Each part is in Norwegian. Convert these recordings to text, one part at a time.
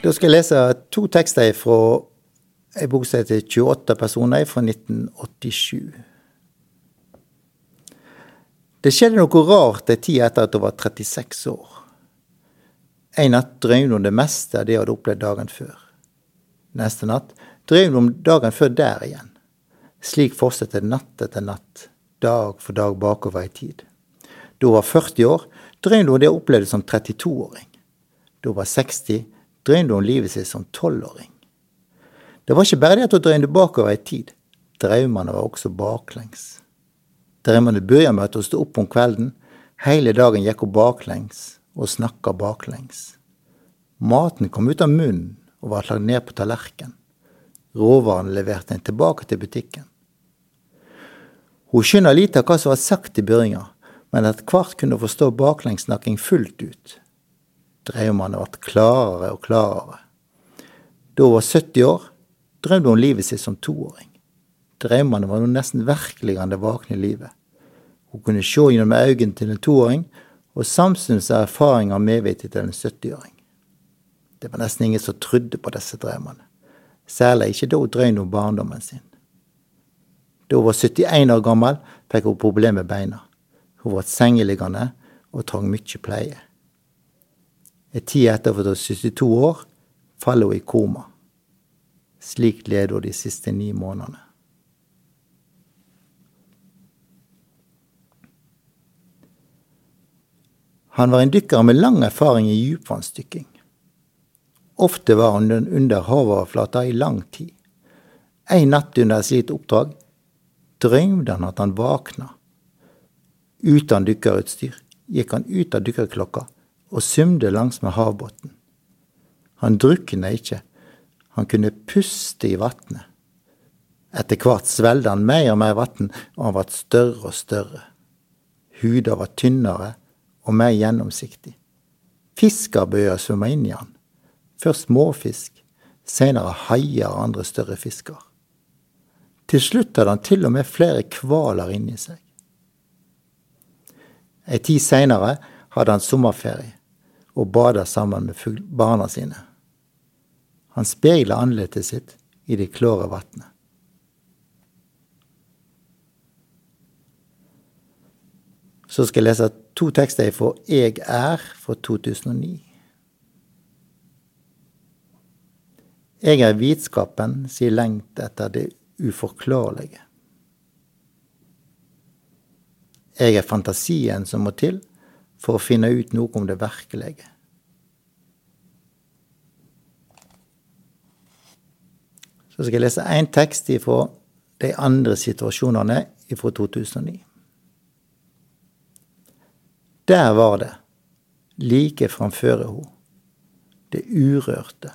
Da skal jeg lese to tekster fra ei bok som heter 28 personer fra 1987. Det skjedde noe rart ei tid etter at hun var 36 år. En natt drømte hun det meste av det hun hadde opplevd dagen før. Neste natt drømte hun om dagen før der igjen. Slik fortsatte natt etter natt, dag for dag bakover i tid. Da hun var 40 år, drømte hun det hun opplevde som 32-åring. Da hun var 60, drømte hun livet sitt som 12-åring. Det var ikke bare det at hun drømte bakover i tid, drømmene var også baklengs. Drømmene begynte med at hun sto opp om kvelden, hele dagen gikk hun baklengs og snakka baklengs. Maten kom ut av munnen og var lagt ned på tallerkenen. Råvarene leverte en tilbake til butikken. Hun skjønner lite av hva som var sagt i begynnelsen, men etter hvert kunne hun forstå baklengssnakking fullt ut. Drømmene ble klarere og klarere. Da hun var 70 år, drømte hun livet sitt som toåring. Drømmene var nå nesten virkeligere enn det våkne livet. Hun kunne se gjennom øynene til en toåring, og samtidig er erfaringer medvittig til en 70-åring. Det var nesten ingen som trodde på disse drømmene, særlig ikke da hun drømte om barndommen sin. Da hun var 71 år gammel, fikk hun problemer med beina. Hun var sengeliggende og trang mye pleie. En tid etter at hun var 72 år, faller hun i koma. Slik led hun de siste ni månedene. Han var en dykker med lang erfaring i djupvannsdykking. Ofte var han under havoverflata i lang tid. En natt under et slikt oppdrag drømte han at han våkna. Uten dykkerutstyr gikk han ut av dykkerklokka og symde langsmed havbunnen. Han drukna ikke, han kunne puste i vatnet. Etter hvert svelgde han mer og mer vann, og han ble større og større. Huda var tynnere og mer gjennomsiktig. Fisker bøyer svømme inn i han. Først småfisk, senere haier og andre større fisker. Til slutt hadde han til og med flere hvaler inni seg. Ei tid seinere hadde han sommerferie og bader sammen med barna sine. Han speiler ansiktet sitt i det klare vannet. Så skal jeg lese to tekster fra Jeg er fra 2009. Jeg er vitskapen, sier lengt etter det uforklarlige. Jeg er fantasien som må til for å finne ut noe om det virkelige. Så skal jeg lese én tekst fra de andre situasjonene fra 2009. Der var det, like framføre ho, det urørte.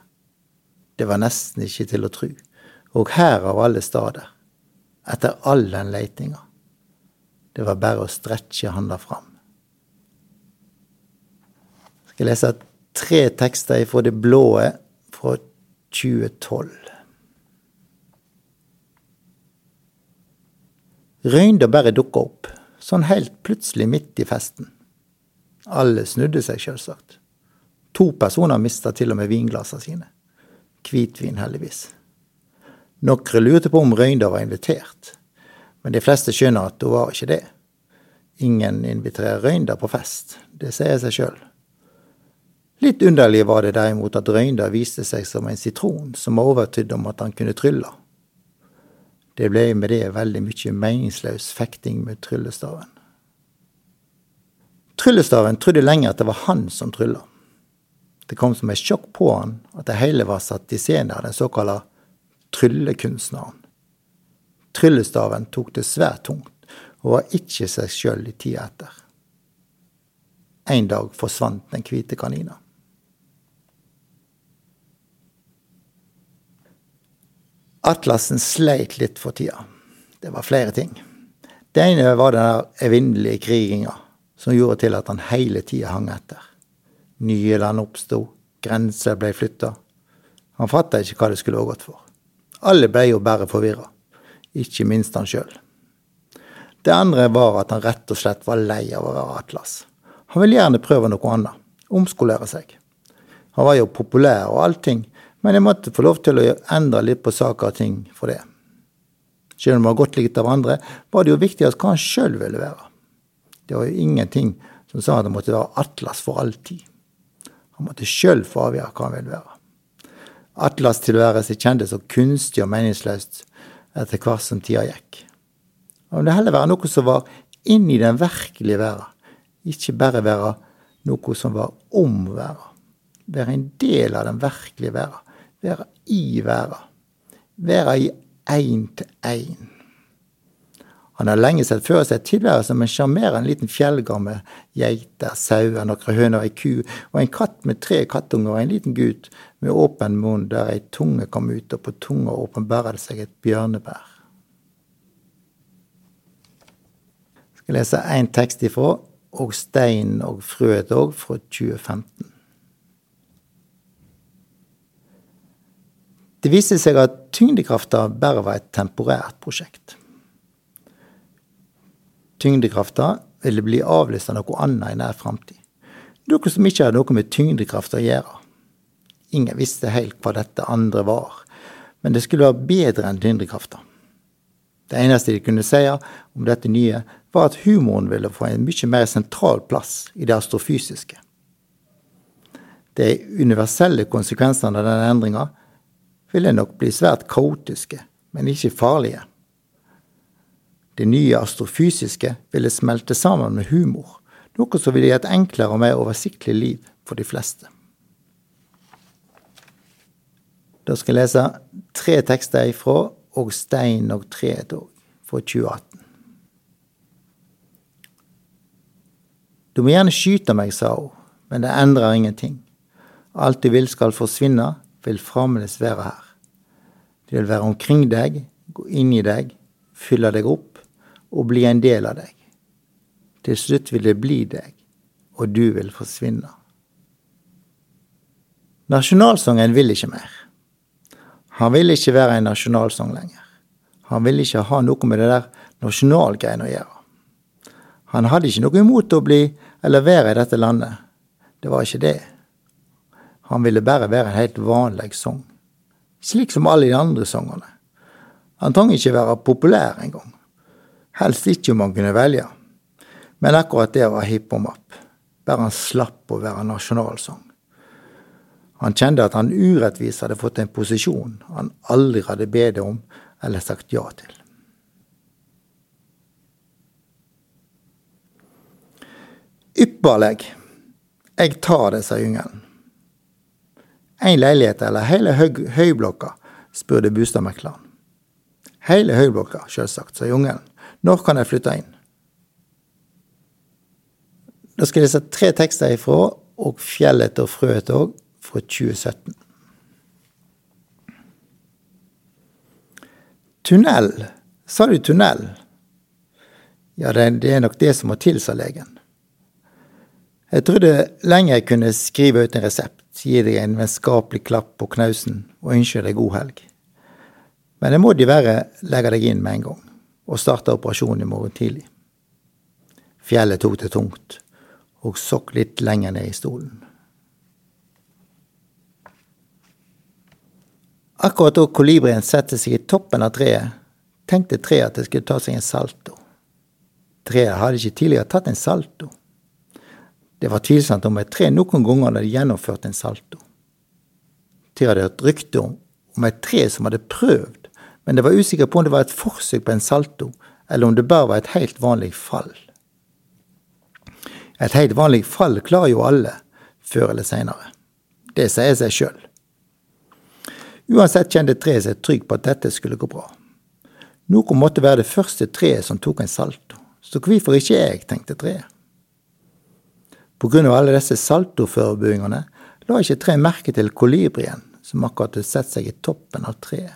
Det var nesten ikke til å tru, og her av alle stader, etter all den leitinga. Det var bare å stretche handa fram. Jeg leser tre tekster fra det blå fra 2012. Røynda bare dukka opp, sånn helt plutselig midt i festen. Alle snudde seg, sjølsagt. To personer mista til og med vinglassene sine. Hvitvin, heldigvis. Noen lurte på om Røynda var invitert, men de fleste skjønner at hun var ikke det. Ingen inviterer Røynda på fest, det sier seg sjøl. Litt underlig var det derimot at Røynda viste seg som en sitron som overtydde om at han kunne trylle. Det ble med det veldig mye meningsløs fekting med tryllestaven. Tryllestaven trodde lenge at det var han som trylla. Det kom som et sjokk på han at det hele var satt i scene av den såkalte tryllekunstneren. Tryllestaven tok det svært tungt, og var ikke seg sjøl i tida etter. En dag forsvant den hvite kanina. Atlasen sleit litt for tida. Det var flere ting. Det ene var den evinnelige kriginga som gjorde til at han hele tida hang etter. Nye land oppsto, grenser ble flytta. Han fatta ikke hva det skulle ha gått for. Alle ble jo bare forvirra, ikke minst han sjøl. Det andre var at han rett og slett var lei av å være Atlas. Han ville gjerne prøve noe annet, omskolere seg. Han var jo populær og allting, men jeg måtte få lov til å endre litt på saker og ting for det. Selv om vi var godt likt av andre, var det jo viktigst hva han sjøl ville være. Det var jo ingenting som sa at han måtte være Atlas for alltid. Han måtte sjøl få avgjøre hva han ville være. Atlas-tilværelse kjentes så kunstig og meningsløst etter hvert som tida gikk. Han ville heller være noe som var inni den virkelige verden, ikke bare være noe som var om verden. Være en del av den virkelige verden. Være i verden. Være i én til én. Han har lenge sett før seg tilværelsen som en sjarmerende liten fjellgard med geiter, sauer, noen høner, ei ku og en katt med tre kattunger og en liten gutt med åpen munn der ei tunge kom ut, og på tunga åpenbærer det seg et bjørnebær. Jeg skal lese én tekst ifra, og stein og frøet òg, fra 2015. Det viste seg at tyngdekrafta bare var et temporært prosjekt. Tyngdekrafta ville bli avlyst av noe annet i nær framtid. Noe som ikke hadde noe med tyngdekraft å gjøre. Ingen visste helt hva dette andre var, men det skulle være bedre enn tyngdekrafta. Det eneste de kunne si om dette nye, var at humoren ville få en mye mer sentral plass i det astrofysiske. De universelle konsekvensene av denne endringa ville nok bli svært kaotiske, men ikke farlige. Det nye astrofysiske ville smelte sammen med humor, noe som ville gi et enklere og mer oversiktlig liv for de fleste. Da skal jeg lese tre tekster ifra Og stein og treet òg, fra 2018. Du må gjerne skyte meg, sa hun, men det endrer ingenting. Alt du vil skal forsvinne, vil fremdeles være her. Det vil være omkring deg, gå inn i deg, fylle deg opp og bli en del av deg. Til slutt vil det bli deg, og du vil forsvinne. Nasjonalsangen vil ikke mer. Han vil ikke være en nasjonalsang lenger. Han vil ikke ha noe med det der nasjonalgreiene å gjøre. Han hadde ikke noe imot å bli eller være i dette landet. Det var ikke det. Han ville bare være en helt vanlig sang slik som alle de andre sangene. Han trang ikke være populær engang. Helst ikke om han kunne velge. Men akkurat det var hipp om app. Bare han slapp å være nasjonalsang. Han kjente at han urettvis hadde fått en posisjon han aldri hadde bedt om eller sagt ja til. Ypperlig. Jeg tar det, sa jungelen. Én leilighet eller hele høy, høyblokka, spurte boligmekleren. Hele høyblokka, sjølsagt, sa jungelen. Når kan jeg flytte inn? Da skal jeg lese tre tekster ifra, og Fjellet og frøet òg, fra 2017. Tunnel. Sa du tunnel? Ja, det, er nok det som må til, sa legen. Jeg trodde lenge jeg kunne skrive ut en resept gi jeg en vennskapelig klapp på knausen og ønsker deg god helg. Men det må diverre legge deg inn med en gang, og starte operasjonen i morgen tidlig. Fjellet tok det tungt, og sokk litt lenger ned i stolen. Akkurat da kolibrien satte seg i toppen av treet, tenkte treet at det skulle ta seg en salto. Treet hadde ikke tidligere tatt en salto. Det var tvilsomt om et tre noen ganger hadde gjennomført en salto. Til hadde hørt rykte om, om et tre som hadde prøvd, men det var usikker på om det var et forsøk på en salto, eller om det bare var et helt vanlig fall. Et helt vanlig fall klarer jo alle, før eller seinere. Det sier seg sjøl. Uansett kjente treet seg trygg på at dette skulle gå bra. Noe måtte være det første treet som tok en salto, så hvorfor ikke jeg, tenkte treet. På grunn av alle disse saltoforberedelsene la ikke treet merke til kolibrien som akkurat hadde sett seg i toppen av treet.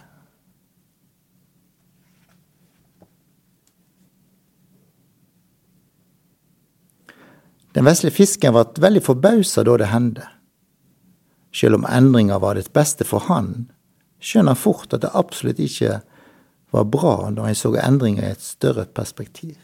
Den vesle fisken ble veldig forbausa da det hendte. Selv om endringa var det beste for han, skjønner han fort at det absolutt ikke var bra når han så endringer i et større perspektiv.